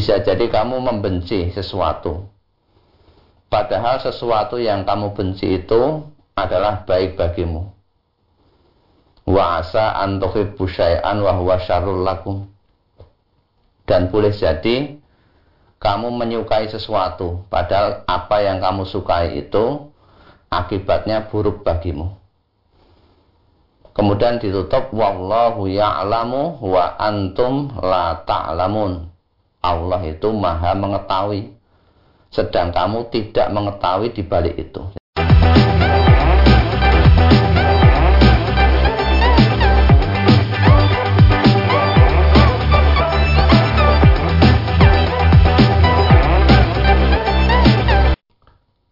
Bisa jadi kamu membenci sesuatu. Padahal sesuatu yang kamu benci itu adalah baik bagimu. Wa asa syai'an wa. Dan boleh jadi kamu menyukai sesuatu padahal apa yang kamu sukai itu akibatnya buruk bagimu. Kemudian ditutup wallahu ya'lamu wa antum la ta'lamun. Allah itu Maha mengetahui. Sedang kamu tidak mengetahui di balik itu.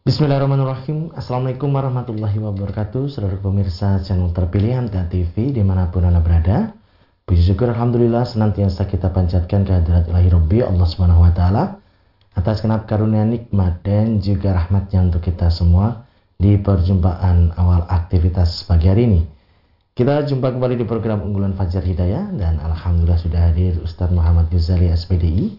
Bismillahirrahmanirrahim. Assalamualaikum warahmatullahi wabarakatuh. Saudara pemirsa channel terpilih Anta TV Di mana pun Anda berada Puji syukur Alhamdulillah Senantiasa kita panjatkan kehadirat ilahi Rabbi Allah subhanahu wa ta'ala atas kenap karunia nikmat dan juga rahmatnya untuk kita semua di perjumpaan awal aktivitas pagi hari ini. Kita jumpa kembali di program unggulan Fajar Hidayah dan Alhamdulillah sudah hadir Ustadz Muhammad Ghazali SPDI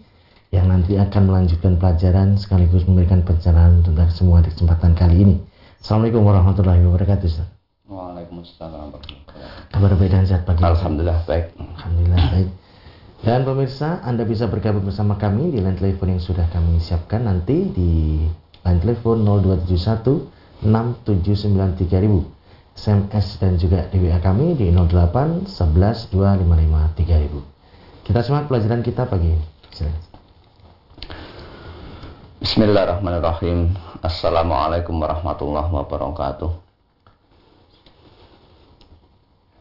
yang nanti akan melanjutkan pelajaran sekaligus memberikan pencerahan untuk semua di kesempatan kali ini. Assalamualaikum warahmatullahi wabarakatuh Ustaz. Waalaikumsalam warahmatullahi wabarakatuh. Kabar baik dan sehat pagi. Alhamdulillah baik. Alhamdulillah baik. Dan pemirsa, Anda bisa bergabung bersama kami di line telepon yang sudah kami siapkan nanti di line telepon 0271 6793000. SMS dan juga di WA kami di 08 11 255 3000. Kita simak pelajaran kita pagi ini. Bismillahirrahmanirrahim. Assalamualaikum warahmatullahi wabarakatuh.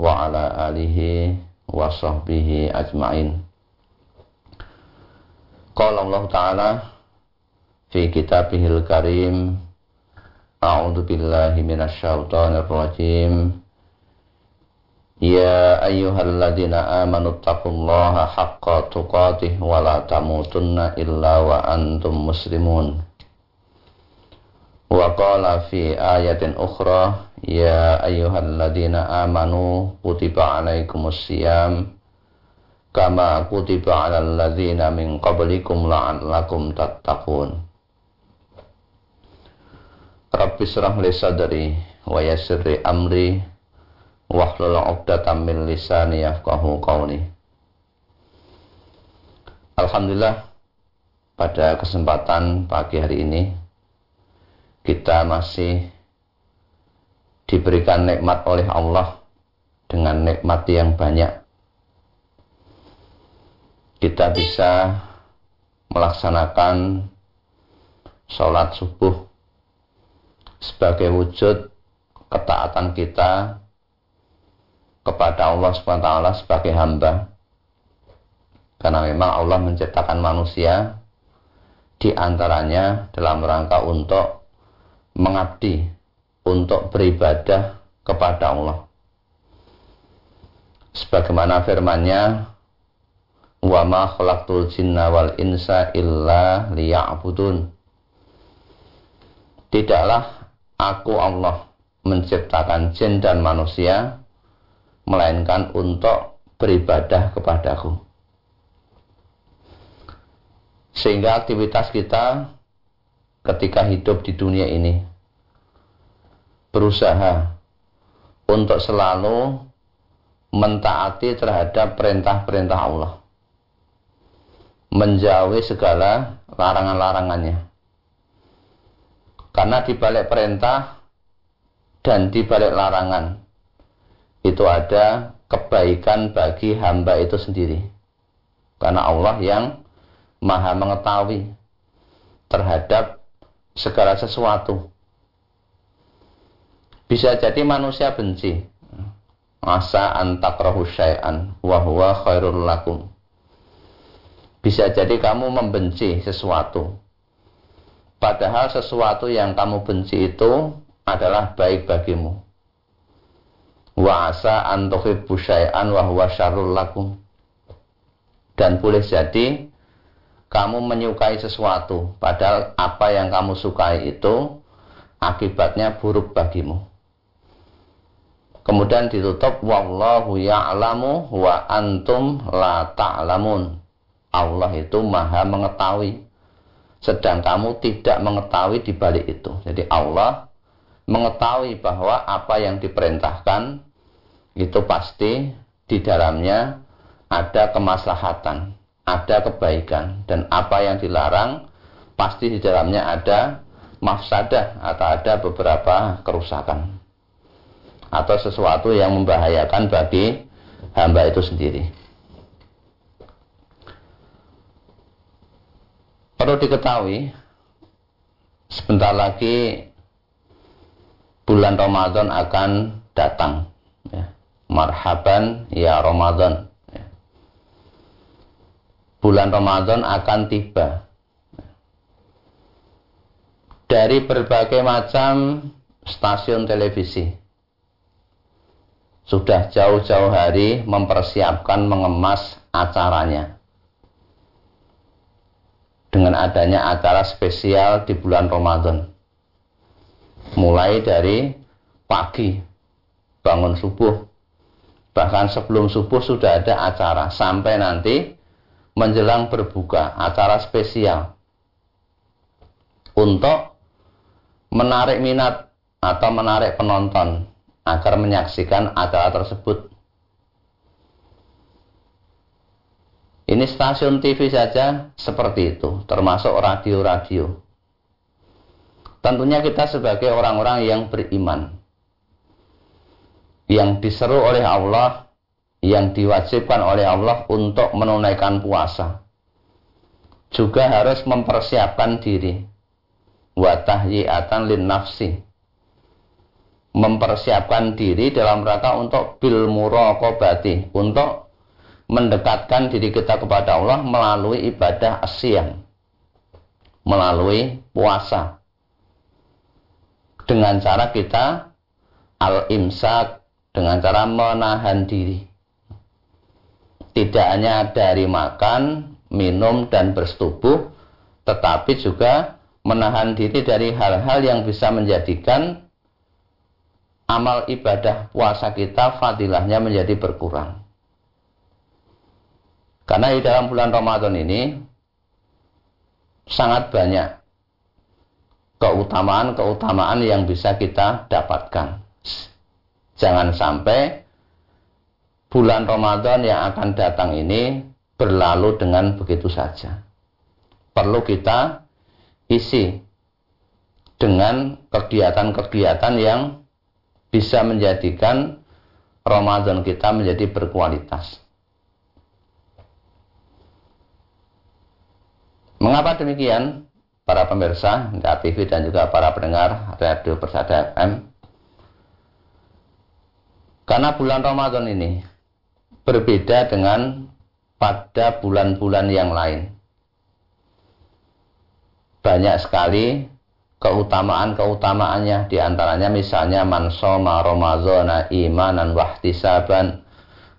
wa ala alihi wa sahbihi ajma'in. Qala Allah Ta'ala fi kitabihil karim A'udzu billahi minasyaitonir rajim Ya ayyuhalladzina amanu taqullaha haqqa tuqatih wa la tamutunna illa wa antum muslimun Wa qala fi ayatin ukhra Ya ayyuhalladzina amanu kutiba alaikumus siyam kama kutiba alal ladzina min qablikum la'allakum tattaqun. Rabbi syrah li sadri wa yassir amri wahlul 'uqdatam min lisani yafqahu qawli. Alhamdulillah pada kesempatan pagi hari ini kita masih diberikan nikmat oleh Allah dengan nikmat yang banyak. Kita bisa melaksanakan sholat subuh sebagai wujud ketaatan kita kepada Allah SWT sebagai hamba. Karena memang Allah menciptakan manusia di antaranya dalam rangka untuk mengabdi untuk beribadah kepada Allah. Sebagaimana firman-Nya, "Wa ma khalaqtul jinna wal insa illa liya'budun." Tidaklah aku Allah menciptakan jin dan manusia melainkan untuk beribadah kepadaku. Sehingga aktivitas kita ketika hidup di dunia ini berusaha untuk selalu mentaati terhadap perintah-perintah Allah. Menjauhi segala larangan-larangannya. Karena di balik perintah dan di balik larangan itu ada kebaikan bagi hamba itu sendiri. Karena Allah yang maha mengetahui terhadap segala sesuatu bisa jadi manusia benci. Asa antakrahu syai'an wa huwa khairul lakum. Bisa jadi kamu membenci sesuatu. Padahal sesuatu yang kamu benci itu adalah baik bagimu. Wa asa an tuhibbu syai'an wa lakum. Dan boleh jadi kamu menyukai sesuatu padahal apa yang kamu sukai itu akibatnya buruk bagimu. Kemudian ditutup wallahu ya'lamu wa antum la ta'lamun. Allah itu maha mengetahui. Sedang kamu tidak mengetahui di balik itu. Jadi Allah mengetahui bahwa apa yang diperintahkan itu pasti di dalamnya ada kemaslahatan, ada kebaikan dan apa yang dilarang pasti di dalamnya ada mafsadah atau ada beberapa kerusakan atau sesuatu yang membahayakan bagi hamba itu sendiri. Perlu diketahui, sebentar lagi bulan Ramadan akan datang. Ya. Marhaban ya Ramadan. Ya. Bulan Ramadan akan tiba. Dari berbagai macam stasiun televisi sudah jauh-jauh hari mempersiapkan mengemas acaranya. Dengan adanya acara spesial di bulan Ramadan. Mulai dari pagi, bangun subuh, bahkan sebelum subuh sudah ada acara, sampai nanti menjelang berbuka, acara spesial. Untuk menarik minat atau menarik penonton agar menyaksikan acara tersebut Ini stasiun TV saja seperti itu, termasuk radio-radio. Tentunya kita sebagai orang-orang yang beriman, yang diseru oleh Allah, yang diwajibkan oleh Allah untuk menunaikan puasa, juga harus mempersiapkan diri. Watahyiatan lin nafsi. Mempersiapkan diri dalam rangka untuk bil muraqabati, untuk mendekatkan diri kita kepada Allah melalui ibadah asyam melalui puasa. Dengan cara kita al-imsak dengan cara menahan diri. Tidak hanya dari makan, minum dan bersetubuh tetapi juga menahan diri dari hal-hal yang bisa menjadikan amal ibadah puasa kita fadilahnya menjadi berkurang karena di dalam bulan Ramadan ini sangat banyak keutamaan-keutamaan yang bisa kita dapatkan. Jangan sampai bulan Ramadan yang akan datang ini berlalu dengan begitu saja. Perlu kita isi dengan kegiatan-kegiatan yang bisa menjadikan Ramadan kita menjadi berkualitas. Mengapa demikian? Para pemirsa TV dan juga para pendengar Radio Persada FM. Karena bulan Ramadan ini berbeda dengan pada bulan-bulan yang lain. Banyak sekali keutamaan-keutamaannya di antaranya misalnya man soma ramadhana imanan wahtisaban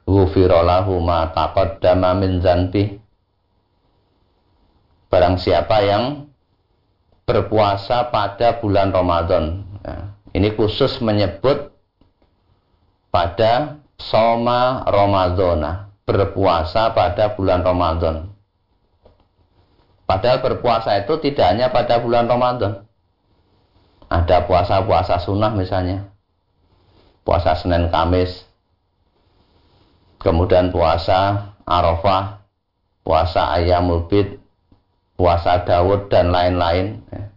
ghufira lahu ma taqaddama min zanbih barang siapa yang berpuasa pada bulan Ramadan. Ya, ini khusus menyebut pada Soma Ramadana, berpuasa pada bulan Ramadan. Padahal berpuasa itu tidak hanya pada bulan Ramadan. Ada puasa-puasa sunnah misalnya. Puasa Senin Kamis. Kemudian puasa Arafah. Puasa Ayyamul Bid puasa Daud dan lain-lain. Ya.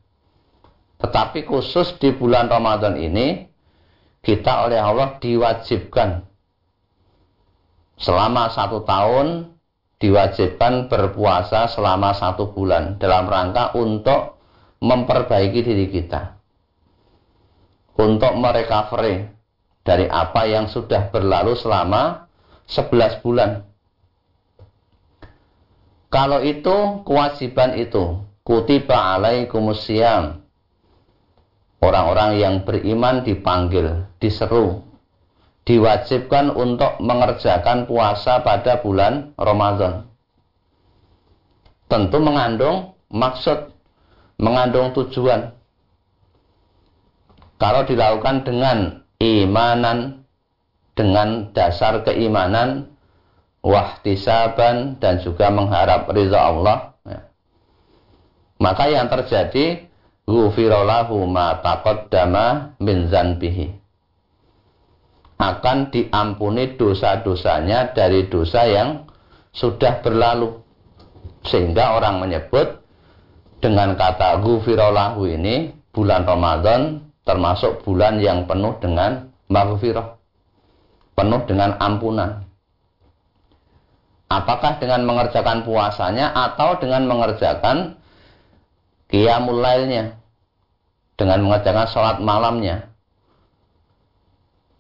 Tetapi khusus di bulan Ramadan ini kita oleh Allah diwajibkan selama satu tahun diwajibkan berpuasa selama satu bulan dalam rangka untuk memperbaiki diri kita untuk merecovery dari apa yang sudah berlalu selama 11 bulan Kalau itu kewajiban itu kutiba alaikumusiyam. Orang-orang yang beriman dipanggil, diseru, diwajibkan untuk mengerjakan puasa pada bulan Ramadan. Tentu mengandung maksud, mengandung tujuan. Kalau dilakukan dengan imanan, dengan dasar keimanan, wahtisaban dan juga mengharap ridha Allah. Ya. maka yang terjadi ghufirallahu ma taqaddama min zanbihi. Akan diampuni dosa-dosanya dari dosa yang sudah berlalu. Sehingga orang menyebut dengan kata ghufirallahu ini bulan Ramadan termasuk bulan yang penuh dengan maghfirah penuh dengan ampunan Apakah dengan mengerjakan puasanya atau dengan mengerjakan qiyamul lailnya? Dengan mengerjakan sholat malamnya.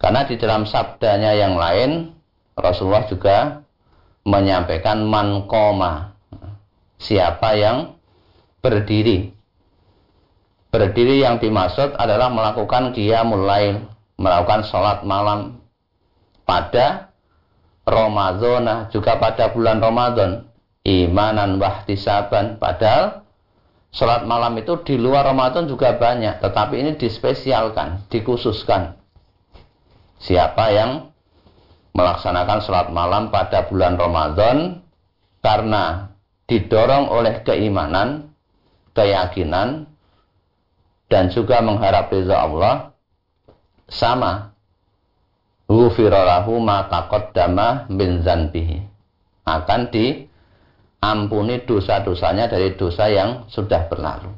Karena di dalam sabdanya yang lain, Rasulullah juga menyampaikan man koma. Siapa yang berdiri. Berdiri yang dimaksud adalah melakukan qiyamul lail, melakukan sholat malam pada Ramadan juga pada bulan Ramadan. Imanan wahtisaban. Padahal sholat malam itu di luar Ramadan juga banyak tetapi ini dispesialkan dikhususkan. Siapa yang melaksanakan sholat malam pada bulan Ramadan? Karena didorong oleh keimanan keyakinan dan juga mengharap reza Allah sama. Ghufiralahu ma taqaddama min zanbihi akan diampuni dosa-dosanya dari dosa yang sudah berlalu.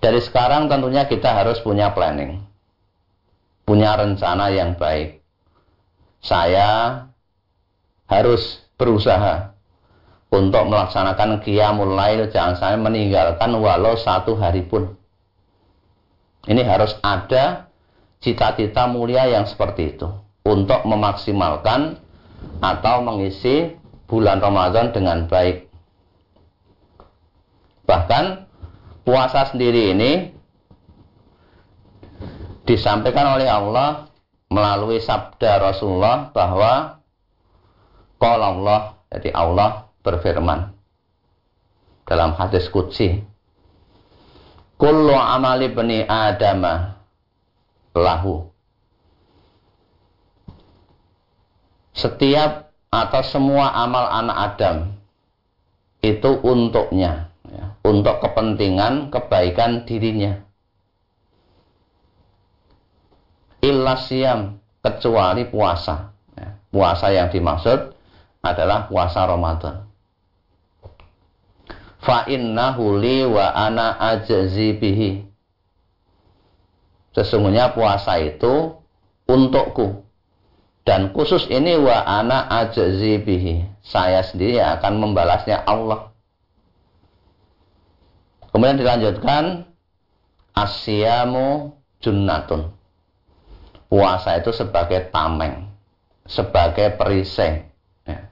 Dari sekarang tentunya kita harus punya planning. Punya rencana yang baik. Saya harus berusaha untuk melaksanakan qiyamul lail jangan saya meninggalkan walau satu hari pun ini harus ada cita-cita mulia yang seperti itu untuk memaksimalkan atau mengisi bulan Ramadan dengan baik. Bahkan puasa sendiri ini disampaikan oleh Allah melalui sabda Rasulullah bahwa kalau Allah jadi Allah berfirman dalam hadis qudsi kullu amali bani adama lahu. Setiap atau semua amal anak Adam itu untuknya, ya, untuk kepentingan kebaikan dirinya. Ilasiam kecuali puasa. Ya, puasa yang dimaksud adalah puasa Ramadan. Fa innahu li wa ana ajzi bihi Sesungguhnya puasa itu untukku. Dan khusus ini wa ana ajzi bihi. Saya sendiri akan membalasnya Allah. Kemudian dilanjutkan asyamu junnatun. Puasa itu sebagai tameng, sebagai perisai. Ya.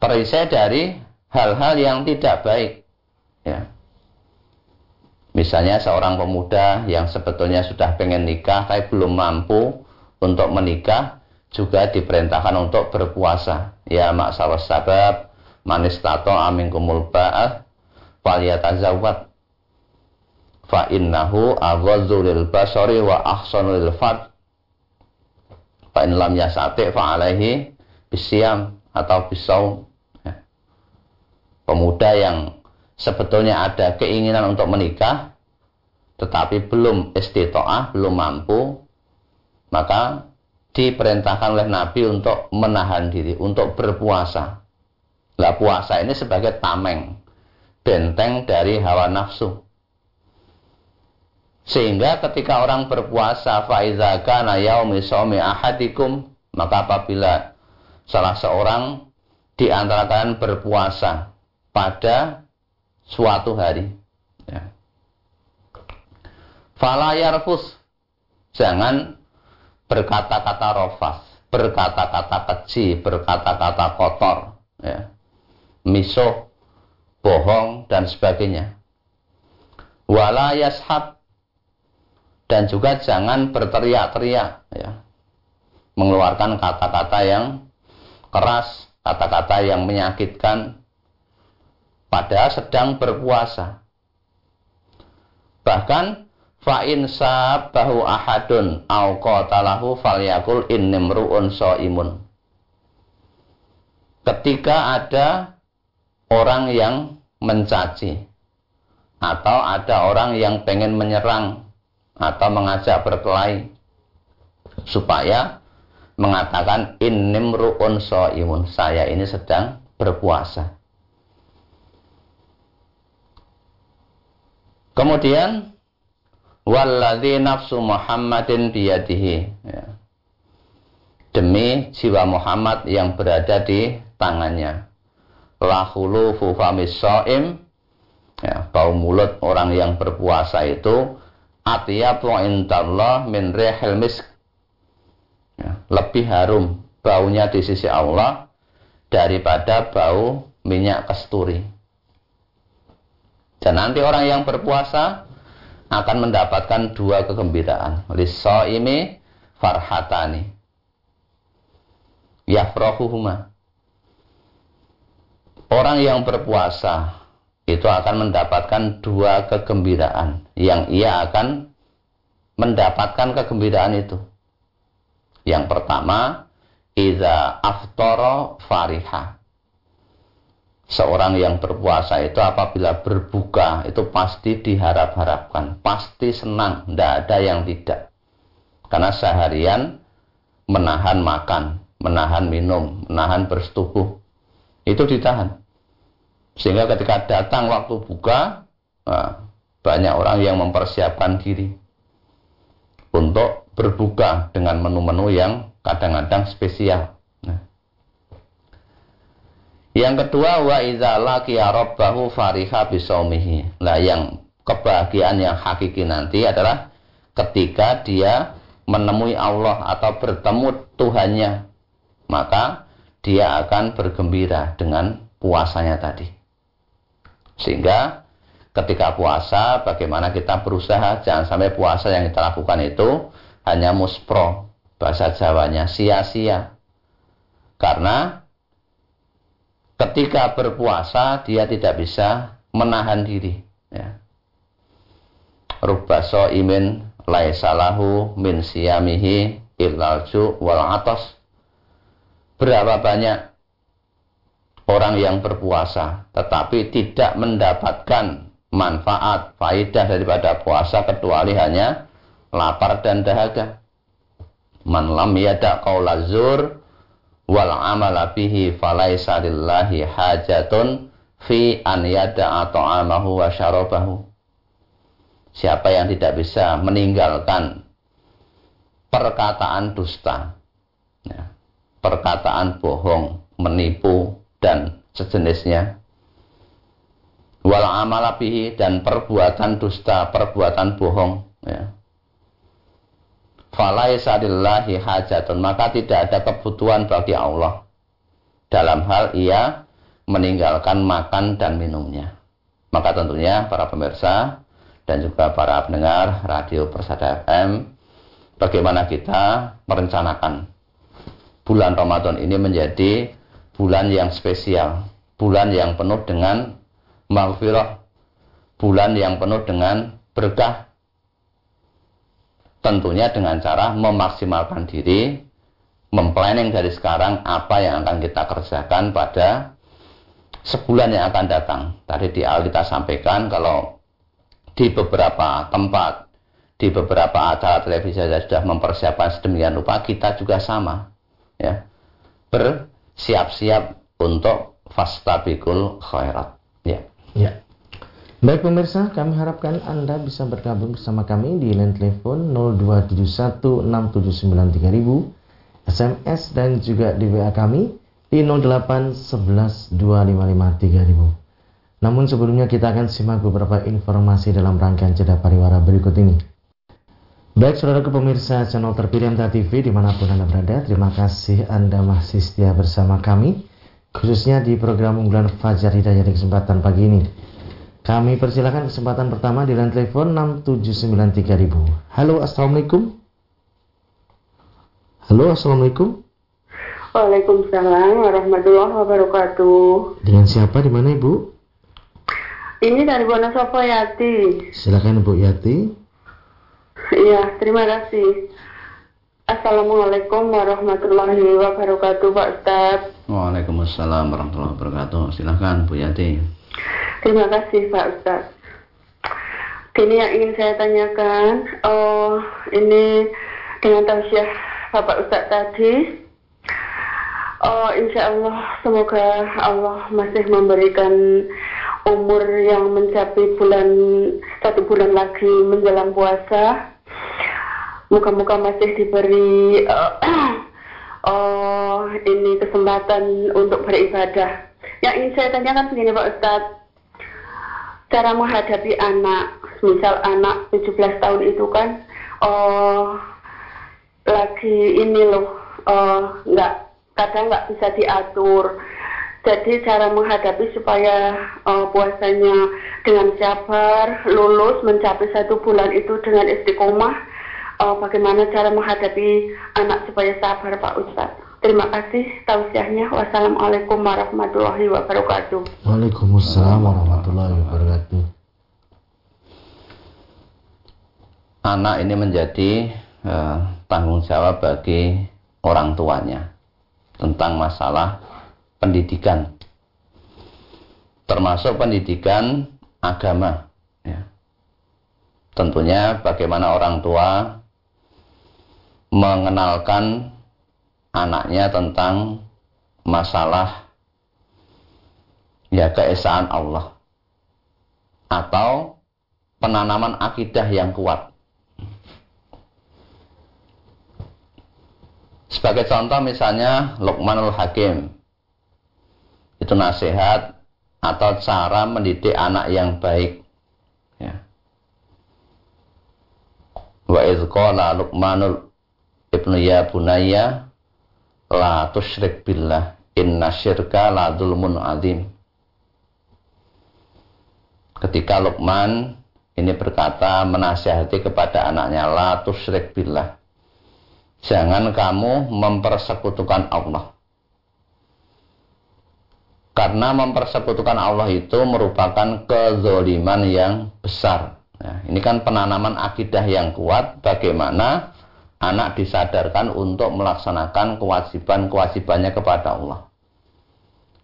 Perisai dari hal-hal yang tidak baik. Ya. Misalnya seorang pemuda yang sebetulnya sudah pengen nikah tapi belum mampu untuk menikah juga diperintahkan untuk berpuasa. Ya maksawat sabab manis tato amin kumul ba'ah falyatazawwad fa innahu aghadzu lil basari wa ahsanu lil fad fa in lam yasati fa alaihi bisyam atau bisau ya. Pemuda yang sebetulnya ada keinginan untuk menikah tetapi belum istitoah, belum mampu, maka diperintahkan oleh Nabi untuk menahan diri, untuk berpuasa. Lah puasa ini sebagai tameng, benteng dari hawa nafsu. Sehingga ketika orang berpuasa, faiza kana yaumi shaumi ahadikum, maka apabila salah seorang di antara kalian berpuasa pada suatu hari. Ya. Fala yarfus. Jangan berkata-kata rofas. berkata-kata keji, berkata-kata kotor, ya. misuh, bohong, dan sebagainya. Wala yashab dan juga jangan berteriak-teriak ya. Mengeluarkan kata-kata yang keras, kata-kata yang menyakitkan pada sedang berpuasa. Bahkan fa'in sabahu ahadun au qatalahu falyakul innimru'un imun. Ketika ada orang yang mencaci atau ada orang yang pengen menyerang atau mengajak berkelahi supaya mengatakan innimru'un imun. Saya ini sedang berpuasa. Kemudian walladzi nafsu Muhammadin biyadihi ya. Demi jiwa Muhammad yang berada di tangannya. Lahulu fufamis so'im ya, bau mulut orang yang berpuasa itu atyabu indallah min rihil misk ya, lebih harum baunya di sisi Allah daripada bau minyak kasturi. Dan nanti orang yang berpuasa akan mendapatkan dua kegembiraan. ini farhatani. Yafrahuhuma. Orang yang berpuasa itu akan mendapatkan dua kegembiraan yang ia akan mendapatkan kegembiraan itu. Yang pertama, iza aftoro fariha seorang yang berpuasa itu apabila berbuka itu pasti diharap-harapkan, pasti senang, tidak ada yang tidak. Karena seharian menahan makan, menahan minum, menahan bersetubuh, itu ditahan. Sehingga ketika datang waktu buka, nah, banyak orang yang mempersiapkan diri untuk berbuka dengan menu-menu yang kadang-kadang spesial. Yang kedua wa idza laqiya rabbahu fariha bisaumihi. Nah, yang kebahagiaan yang hakiki nanti adalah ketika dia menemui Allah atau bertemu Tuhannya, maka dia akan bergembira dengan puasanya tadi. Sehingga ketika puasa bagaimana kita berusaha jangan sampai puasa yang kita lakukan itu hanya muspro bahasa Jawanya sia-sia. Karena ketika berpuasa dia tidak bisa menahan diri ya. Rubba imin laisalahu min siyamihi illalju wal atas berapa banyak orang yang berpuasa tetapi tidak mendapatkan manfaat faidah daripada puasa kecuali hanya lapar dan dahaga man lam yada qaulazur wal amala bihi falaisa lillahi hajatun fi an yada'a ta'amahu wa syarabahu. Siapa yang tidak bisa meninggalkan perkataan dusta, ya, perkataan bohong, menipu, dan sejenisnya, wal amala bihi dan perbuatan dusta, perbuatan bohong, ya, falaisa lillahi hajatun. Maka tidak ada kebutuhan bagi Allah. Dalam hal ia meninggalkan makan dan minumnya. Maka tentunya para pemirsa dan juga para pendengar radio Persada FM bagaimana kita merencanakan bulan Ramadan ini menjadi bulan yang spesial bulan yang penuh dengan maghfirah bulan yang penuh dengan berkah Tentunya dengan cara memaksimalkan diri, memplanning dari sekarang apa yang akan kita kerjakan pada sebulan yang akan datang. Tadi di awal kita sampaikan kalau di beberapa tempat, di beberapa acara televisi saja sudah mempersiapkan sedemikian rupa, kita juga sama. Ya, bersiap-siap untuk fastabikul khairat. Ya. Ya. Baik pemirsa, kami harapkan Anda bisa bergabung bersama kami di line telepon 02716793000, SMS dan juga di WA kami di 08112553000. Namun sebelumnya kita akan simak beberapa informasi dalam rangkaian jeda pariwara berikut ini. Baik saudara pemirsa channel terpilih MTA TV di mana pun Anda berada, terima kasih Anda masih setia bersama kami, khususnya di program unggulan Fajar Hidayah di kesempatan pagi ini. Kami persilakan kesempatan pertama di line telepon 6793000. Halo, Assalamualaikum. Halo, Assalamualaikum. Waalaikumsalam warahmatullahi wabarakatuh. Dengan siapa di mana Ibu? Ini dari Wonosobo Yati. Silakan Ibu Yati. Iya, terima kasih. Assalamualaikum warahmatullahi wabarakatuh, Pak Ustaz. Waalaikumsalam warahmatullahi wabarakatuh. Silahkan Bu Yati. Terima kasih, Pak Ustaz. Ini yang ingin saya tanyakan, oh ini dengan tausiah Bapak Ustaz tadi, oh insya Allah semoga Allah masih memberikan umur yang mencapai bulan satu bulan lagi menjelang puasa Muka-muka masih diberi uh, uh, ini kesempatan untuk beribadah. Yang ingin saya tanyakan begini Pak Ustadz, cara menghadapi anak, misal anak 17 tahun itu kan, uh, lagi ini loh, uh, nggak kadang nggak bisa diatur. Jadi cara menghadapi supaya uh, puasanya dengan sabar, lulus mencapai satu bulan itu dengan istiqomah, uh, bagaimana cara menghadapi anak supaya sabar Pak Ustadz. Terima kasih tausiahnya. Wassalamualaikum warahmatullahi wabarakatuh. Waalaikumsalam warahmatullahi wabarakatuh. Anak ini menjadi uh, tanggung jawab bagi orang tuanya tentang masalah pendidikan, termasuk pendidikan agama. Ya. Tentunya bagaimana orang tua mengenalkan anaknya tentang masalah ya keesaan Allah atau penanaman akidah yang kuat. Sebagai contoh misalnya Luqmanul Hakim itu nasihat atau cara mendidik anak yang baik. Ya. Wa izqala Luqmanul Ibnu ya bunaya la tusyrik billah inna syirka la zulmun azim. Ketika Luqman ini berkata menasihati kepada anaknya la tusyrik billah. Jangan kamu mempersekutukan Allah. Karena mempersekutukan Allah itu merupakan kezoliman yang besar. Nah, ini kan penanaman akidah yang kuat bagaimana anak disadarkan untuk melaksanakan kewajiban-kewajibannya kepada Allah.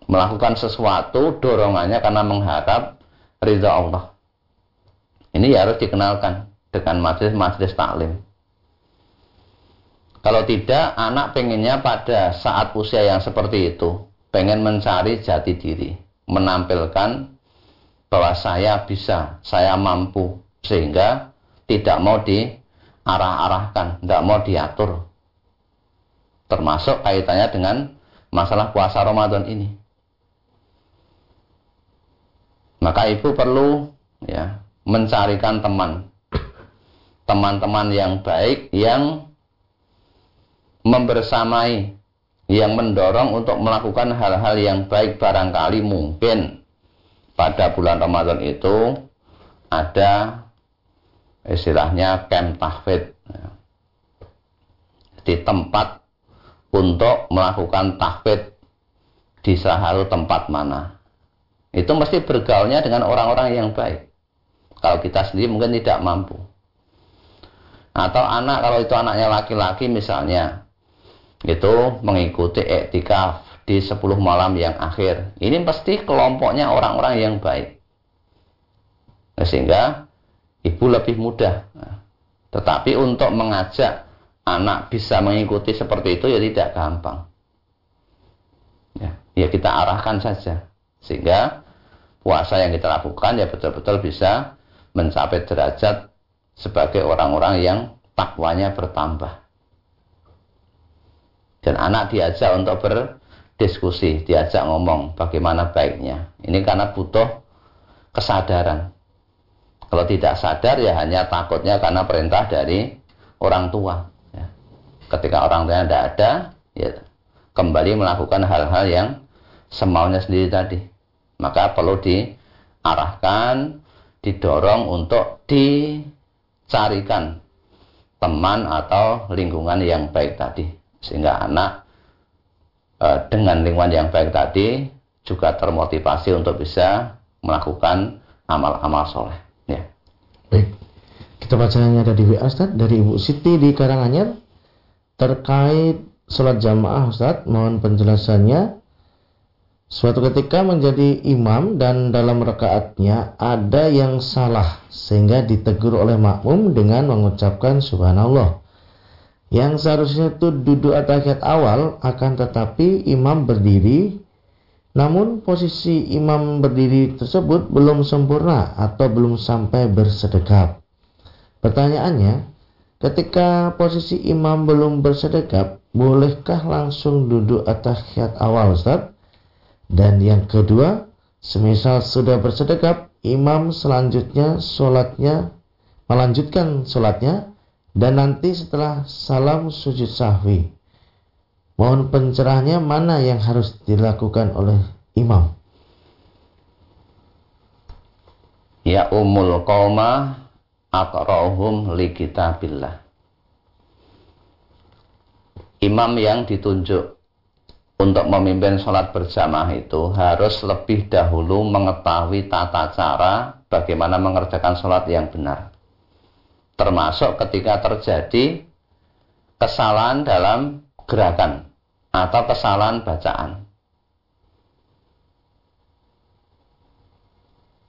Melakukan sesuatu dorongannya karena mengharap ridha Allah. Ini ya harus dikenalkan dengan majelis-majelis taklim. Kalau tidak, anak pengennya pada saat usia yang seperti itu, pengen mencari jati diri, menampilkan bahwa saya bisa, saya mampu, sehingga tidak mau di arah-arahkan, tidak mau diatur. Termasuk kaitannya dengan masalah puasa Ramadan ini. Maka ibu perlu ya mencarikan teman. Teman-teman yang baik yang membersamai yang mendorong untuk melakukan hal-hal yang baik barangkali mungkin pada bulan Ramadan itu ada istilahnya camp tahfid di tempat untuk melakukan tahfid di salah tempat mana. Itu mesti bergaulnya dengan orang-orang yang baik. Kalau kita sendiri mungkin tidak mampu. Atau anak kalau itu anaknya laki-laki misalnya itu mengikuti etikaf di 10 malam yang akhir. Ini pasti kelompoknya orang-orang yang baik. Sehingga ibu lebih mudah. tetapi untuk mengajak anak bisa mengikuti seperti itu ya tidak gampang. Ya, ya kita arahkan saja sehingga puasa yang kita lakukan ya betul-betul bisa mencapai derajat sebagai orang-orang yang takwanya bertambah. Dan anak diajak untuk berdiskusi, diajak ngomong bagaimana baiknya. Ini karena butuh kesadaran. Kalau tidak sadar ya hanya takutnya karena perintah dari orang tua. Ya. Ketika orang tuanya tidak ada, ya kembali melakukan hal-hal yang semaunya sendiri tadi. Maka perlu diarahkan, didorong untuk dicarikan teman atau lingkungan yang baik tadi. Sehingga anak e, dengan lingkungan yang baik tadi juga termotivasi untuk bisa melakukan amal-amal soleh. Baik. Kita bacanya ada di WA Ustaz dari Ibu Siti di Karanganyar terkait sholat jamaah Ustaz. Mohon penjelasannya. Suatu ketika menjadi imam dan dalam rakaatnya ada yang salah sehingga ditegur oleh makmum dengan mengucapkan subhanallah. Yang seharusnya itu duduk atahiyat awal akan tetapi imam berdiri namun posisi imam berdiri tersebut belum sempurna atau belum sampai bersedekap. Pertanyaannya, ketika posisi imam belum bersedekap, bolehkah langsung duduk atahiyat awal Ustaz? Dan yang kedua, semisal sudah bersedekap, imam selanjutnya sholatnya melanjutkan sholatnya dan nanti setelah salam sujud sahwi. Mohon pencerahannya mana yang harus dilakukan oleh imam? Ya umul qawma aqra'uhum li kitabillah. Imam yang ditunjuk untuk memimpin sholat berjamaah itu harus lebih dahulu mengetahui tata cara bagaimana mengerjakan sholat yang benar. Termasuk ketika terjadi kesalahan dalam gerakan atau kesalahan bacaan.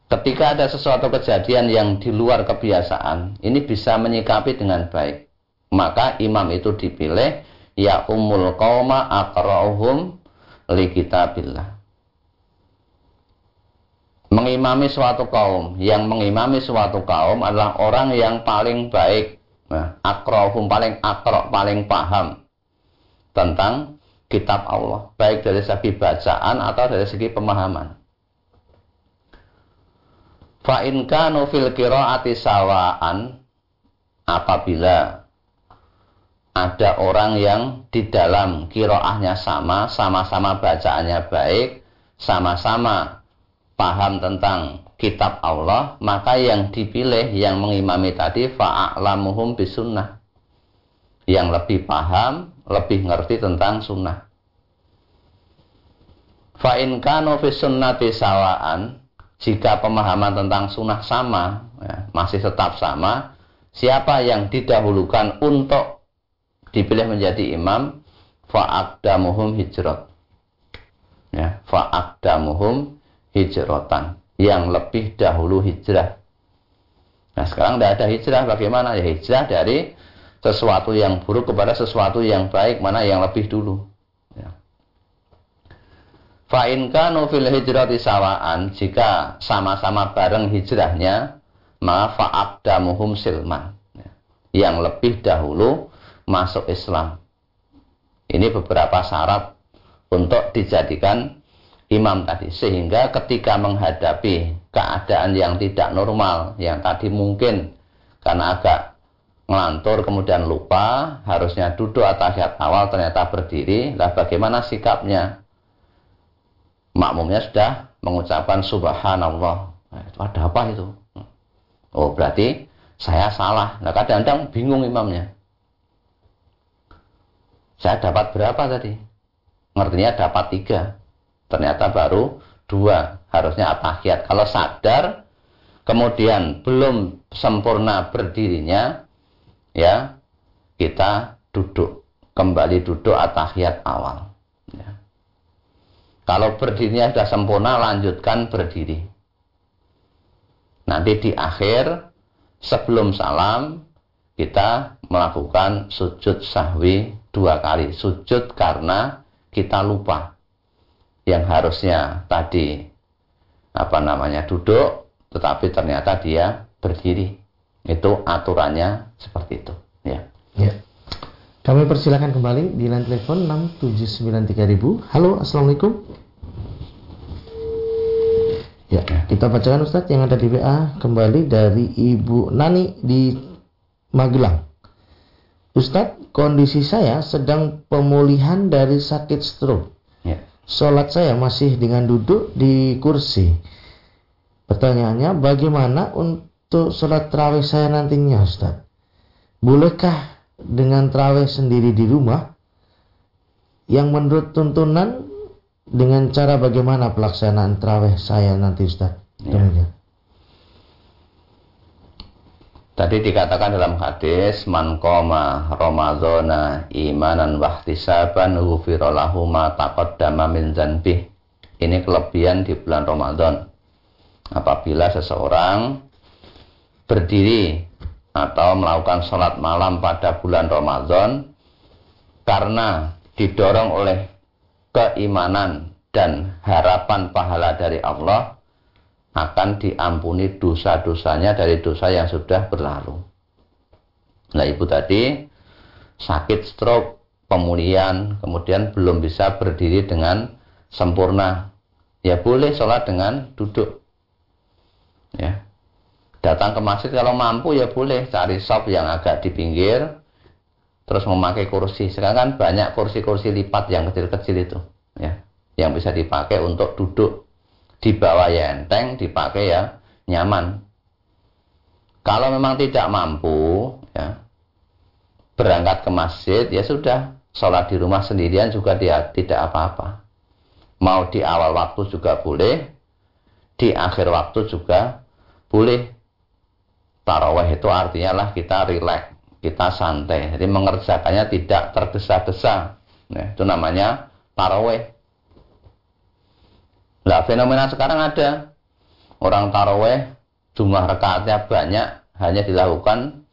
Ketika ada sesuatu kejadian yang di luar kebiasaan, ini bisa menyikapi dengan baik. Maka imam itu dipilih ya umul qauma aqra'uhum li kitabillah. Mengimami suatu kaum, yang mengimami suatu kaum adalah orang yang paling baik, nah, akrahum paling akro, paling paham tentang kitab Allah, baik dari segi bacaan atau dari segi pemahaman. Fa in kanu fil qiraati sawaan apabila ada orang yang di dalam kiroahnya sama, sama-sama bacaannya baik, sama-sama paham tentang kitab Allah, maka yang dipilih yang mengimami tadi fa'alamuhum bisunnah. Yang lebih paham, lebih ngerti tentang sunnah. Fa'in kanu fi sunnati sawaan, jika pemahaman tentang sunnah sama, ya, masih tetap sama, siapa yang didahulukan untuk dipilih menjadi imam fa'aqdamuhum hijrat ya fa'aqdamuhum hijratan yang lebih dahulu hijrah. Nah sekarang tidak ada hijrah bagaimana? Ya hijrah dari sesuatu yang buruk kepada sesuatu yang baik mana yang lebih dulu ya. Fa'in kanu fil hijrati sawaan jika sama-sama bareng hijrahnya maka fa'aqdamuhum silman ya. yang lebih dahulu masuk Islam. Ini beberapa syarat untuk dijadikan imam tadi. Sehingga ketika menghadapi keadaan yang tidak normal, yang tadi mungkin karena agak ngelantur kemudian lupa, harusnya duduk atahiyat awal ternyata berdiri, lah bagaimana sikapnya? Makmumnya sudah mengucapkan subhanallah. Nah, itu ada apa itu? Oh berarti saya salah. Nah kadang-kadang bingung imamnya. Saya dapat berapa tadi? Ngertinya dapat tiga. Ternyata baru dua. Harusnya atahiyat. Kalau sadar, kemudian belum sempurna berdirinya, ya kita duduk. Kembali duduk atahiyat awal. Ya. Kalau berdirinya sudah sempurna, lanjutkan berdiri. Nanti di akhir, sebelum salam, kita melakukan sujud sahwi dua kali sujud karena kita lupa yang harusnya tadi apa namanya duduk tetapi ternyata dia berdiri itu aturannya seperti itu. Ya. Ya. Kami persilakan kembali di line telepon 6793000 halo assalamualaikum. Ya kita bacakan Ustadz yang ada di WA kembali dari Ibu Nani di Magelang. Ustadz, kondisi saya sedang pemulihan dari sakit stroke. Ya. Sholat saya masih dengan duduk di kursi. Pertanyaannya, bagaimana untuk sholat terawih saya nantinya, Ustadz? Bolehkah dengan terawih sendiri di rumah? Yang menurut tuntunan dengan cara bagaimana pelaksanaan terawih saya nanti, Ustadz? Ya. Tadi dikatakan dalam hadis man qama ramadhana imanan wahtisaban ghufira lahu ma taqaddama min dzanbih. Ini kelebihan di bulan Ramadan. Apabila seseorang berdiri atau melakukan sholat malam pada bulan Ramadan karena didorong oleh keimanan dan harapan pahala dari Allah, akan diampuni dosa-dosanya dari dosa yang sudah berlalu. Nah, ibu tadi sakit stroke, pemulihan, kemudian belum bisa berdiri dengan sempurna. Ya boleh sholat dengan duduk. Ya. Datang ke masjid kalau mampu ya boleh cari shop yang agak di pinggir terus memakai kursi. Sekarang kan banyak kursi-kursi lipat yang kecil-kecil itu, ya, yang bisa dipakai untuk duduk dibawa ya enteng, dipakai ya nyaman. Kalau memang tidak mampu, ya berangkat ke masjid, ya sudah, sholat di rumah sendirian juga dia tidak apa-apa. Mau di awal waktu juga boleh, di akhir waktu juga boleh. Taraweh itu artinya lah kita rileks, kita santai. Jadi mengerjakannya tidak tergesa-gesa. Nah, itu namanya taraweh. Nah, fenomena sekarang ada. Orang taraweh, jumlah rekaatnya banyak, hanya dilakukan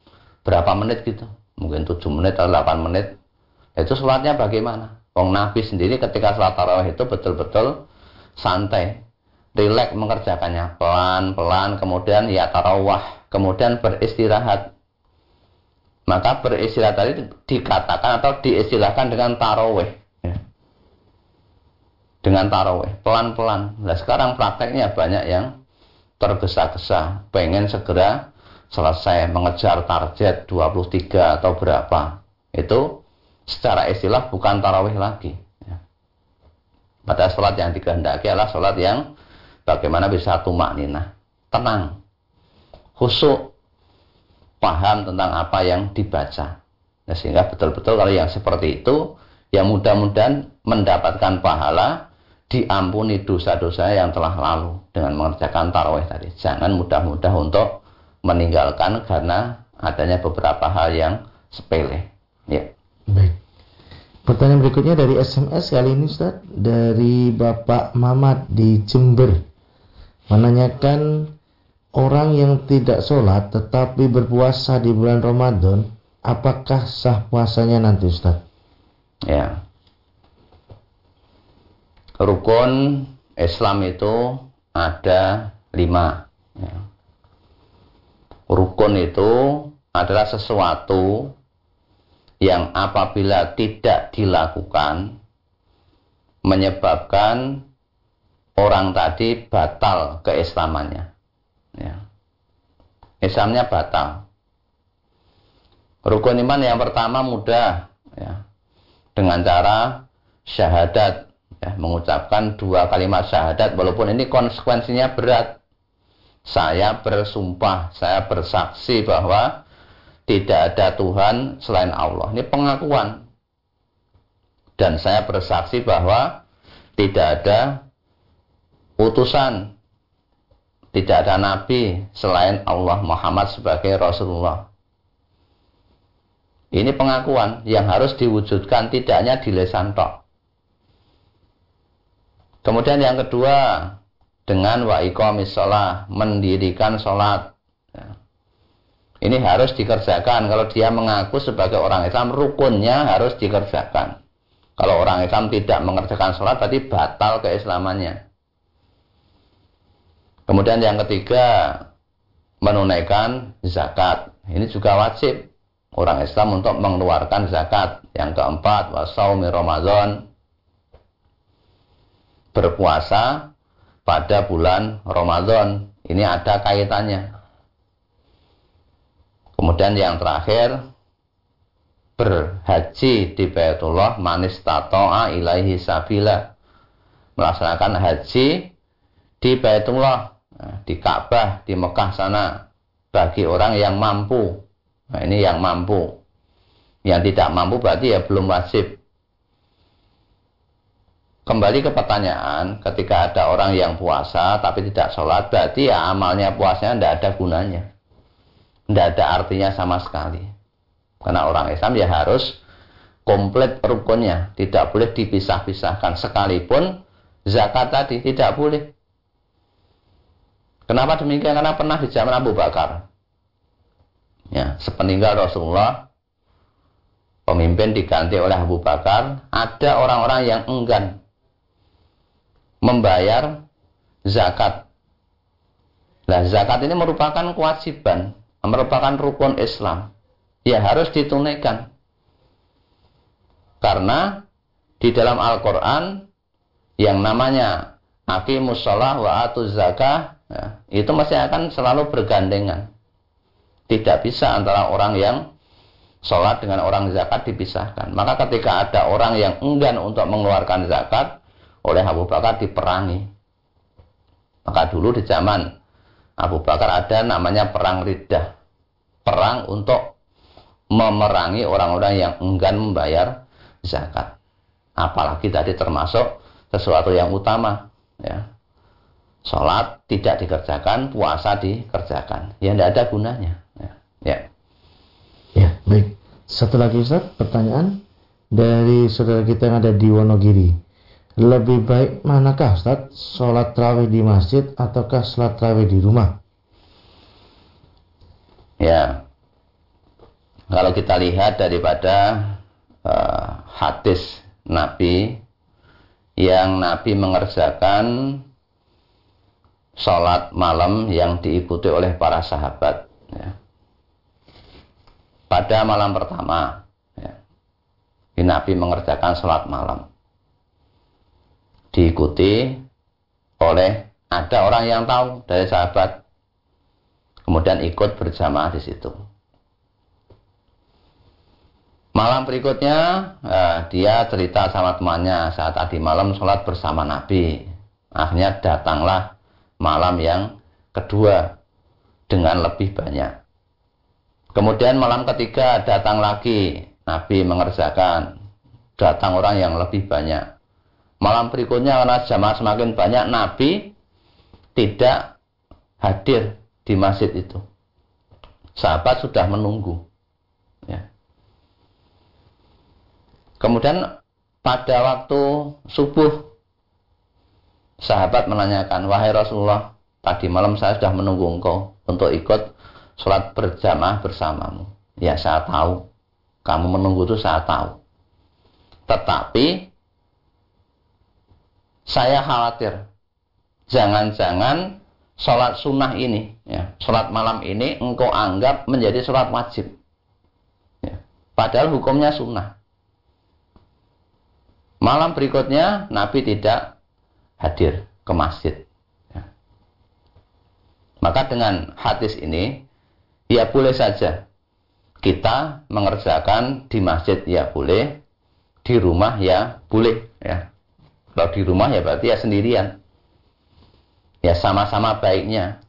berapa menit gitu. Mungkin 7 menit atau 8 menit. Itu sholatnya bagaimana? Wong Nabi sendiri ketika sholat taraweh itu betul-betul santai. Rileks mengerjakannya pelan-pelan, kemudian ya tarawah, kemudian beristirahat. Maka beristirahat tadi dikatakan atau diistilahkan dengan taraweh dengan taraweh pelan-pelan. Nah sekarang prakteknya banyak yang tergesa-gesa, pengen segera selesai mengejar target 23 atau berapa. Itu secara istilah bukan tarawih lagi. Ya. Pada sholat yang dikehendaki adalah sholat yang bagaimana bisa tumak nina, tenang, khusyuk, paham tentang apa yang dibaca. Nah, sehingga betul-betul kalau yang seperti itu, yang mudah-mudahan mendapatkan pahala diampuni dosa-dosa yang telah lalu dengan mengerjakan tarawih tadi. Jangan mudah-mudah untuk meninggalkan karena adanya beberapa hal yang sepele. Ya. Baik. Pertanyaan berikutnya dari SMS kali ini Ustaz dari Bapak Mamat di Jember menanyakan orang yang tidak sholat tetapi berpuasa di bulan Ramadan apakah sah puasanya nanti Ustaz? Ya rukun Islam itu ada lima. Ya. Rukun itu adalah sesuatu yang apabila tidak dilakukan menyebabkan orang tadi batal keislamannya. Ya. Islamnya batal. Rukun iman yang pertama mudah, ya. dengan cara syahadat ya, mengucapkan dua kalimat syahadat walaupun ini konsekuensinya berat. Saya bersumpah, saya bersaksi bahwa tidak ada Tuhan selain Allah. Ini pengakuan. Dan saya bersaksi bahwa tidak ada utusan, tidak ada nabi selain Allah Muhammad sebagai Rasulullah. Ini pengakuan yang harus diwujudkan tidak hanya di lesan tok. Kemudian yang kedua, dengan wa sholat, mendirikan sholat. Ya. Ini harus dikerjakan. Kalau dia mengaku sebagai orang Islam, rukunnya harus dikerjakan. Kalau orang Islam tidak mengerjakan sholat, tadi batal keislamannya. Kemudian yang ketiga, menunaikan zakat. Ini juga wajib orang Islam untuk mengeluarkan zakat. Yang keempat, wasaumi Ramadan, berpuasa pada bulan Ramadan. Ini ada kaitannya. Kemudian yang terakhir berhaji di Baitullah manis tato'a ilaihi sabila melaksanakan haji di Baitullah di Ka'bah di Mekah sana bagi orang yang mampu. Nah ini yang mampu. Yang tidak mampu berarti ya belum wajib. Kembali ke pertanyaan ketika ada orang yang puasa tapi tidak sholat berarti ya amalnya puasanya tidak ada gunanya. Tidak ada artinya sama sekali. Karena orang Islam ya harus komplit rukunnya, tidak boleh dipisah-pisahkan. Sekalipun zakat tadi tidak boleh. Kenapa demikian? Karena pernah di zaman Abu Bakar. Ya, sepeninggal Rasulullah pemimpin diganti oleh Abu Bakar, ada orang-orang yang enggan membayar zakat. Nah, zakat ini merupakan kewajiban, merupakan rukun Islam ya harus ditunaikan. Karena di dalam Al-Quran yang namanya aqimus sholah wa atuz zakah ya, itu masih akan selalu bergandengan. Tidak bisa antara orang yang sholat dengan orang zakat dipisahkan. Maka ketika ada orang yang enggan untuk mengeluarkan zakat, oleh Abu Bakar diperangi. Maka dulu di zaman Abu Bakar ada namanya perang ridah. Perang untuk memerangi orang-orang yang enggan membayar zakat. Apalagi tadi termasuk sesuatu yang utama, ya. Sholat tidak dikerjakan, puasa dikerjakan. Ya tidak ada gunanya. Ya. ya. Ya, baik. Satu lagi Ustaz, pertanyaan dari saudara kita yang ada di Wonogiri. Lebih baik manakah Ustaz? Sholat terawih di masjid ataukah sholat terawih di rumah? Ya, kalau kita lihat daripada uh, hadis Nabi yang Nabi mengerjakan sholat malam yang diikuti oleh para sahabat. Ya. Pada malam pertama, ya, Nabi mengerjakan sholat malam. Diikuti oleh ada orang yang tahu dari sahabat, kemudian ikut berjamaah di situ. Malam berikutnya eh, dia cerita sama temannya saat tadi malam sholat bersama Nabi. Akhirnya datanglah malam yang kedua dengan lebih banyak. Kemudian malam ketiga datang lagi Nabi mengerjakan datang orang yang lebih banyak. Malam berikutnya karena jamaah semakin banyak Nabi tidak hadir di masjid itu. Sahabat sudah menunggu. Ya. Kemudian pada waktu subuh sahabat menanyakan, "Wahai Rasulullah, tadi malam saya sudah menunggu engkau untuk ikut sholat berjamaah bersamamu." Ya, saya tahu. Kamu menunggu itu saya tahu. Tetapi saya khawatir jangan-jangan sholat sunnah ini, ya, sholat malam ini engkau anggap menjadi sholat wajib. Ya. Padahal hukumnya sunnah. Malam berikutnya Nabi tidak hadir ke masjid. Ya. Maka dengan hadis ini, ya boleh saja kita mengerjakan di masjid ya boleh, di rumah ya boleh. Ya. Kalau di rumah ya berarti ya sendirian. Ya sama-sama baiknya.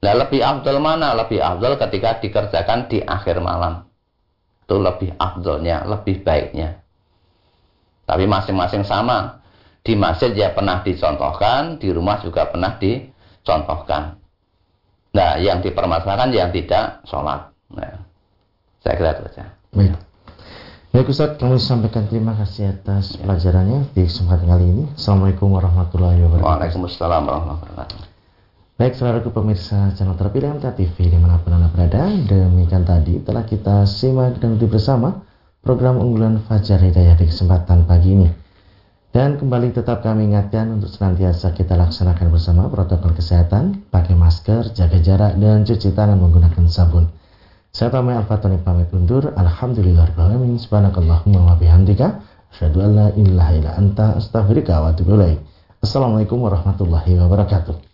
Nah lebih afdol mana? Lebih afdol ketika dikerjakan di akhir malam. Itu lebih afdolnya, lebih baiknya. Tapi masing-masing sama. Di masjid ya pernah dicontohkan, di rumah juga pernah dicontohkan. Nah, yang dipermasalahkan yang tidak sholat. Nah, saya kira itu saja. Baik. Baik Ustaz, kami sampaikan terima kasih atas ya. pelajarannya di kesempatan kali ini. Assalamualaikum warahmatullahi wabarakatuh. Waalaikumsalam warahmatullahi wabarakatuh. Baik, saudaraku pemirsa channel terpilih MTA TV di mana pun Anda berada, demikian tadi telah kita simak dan bersama program unggulan Fajar Hidayah di kesempatan pagi ini. Dan kembali tetap kami ingatkan untuk senantiasa kita laksanakan bersama protokol kesehatan, pakai masker, jaga jarak, dan cuci tangan menggunakan sabun. Saya Tommy Al-Fatani pamit undur. Alhamdulillahirrahmanirrahim. Subhanakallahumma wa bihamdika. Asyadu an la ilaha illa anta astaghfirika wa atubu Assalamualaikum warahmatullahi wabarakatuh.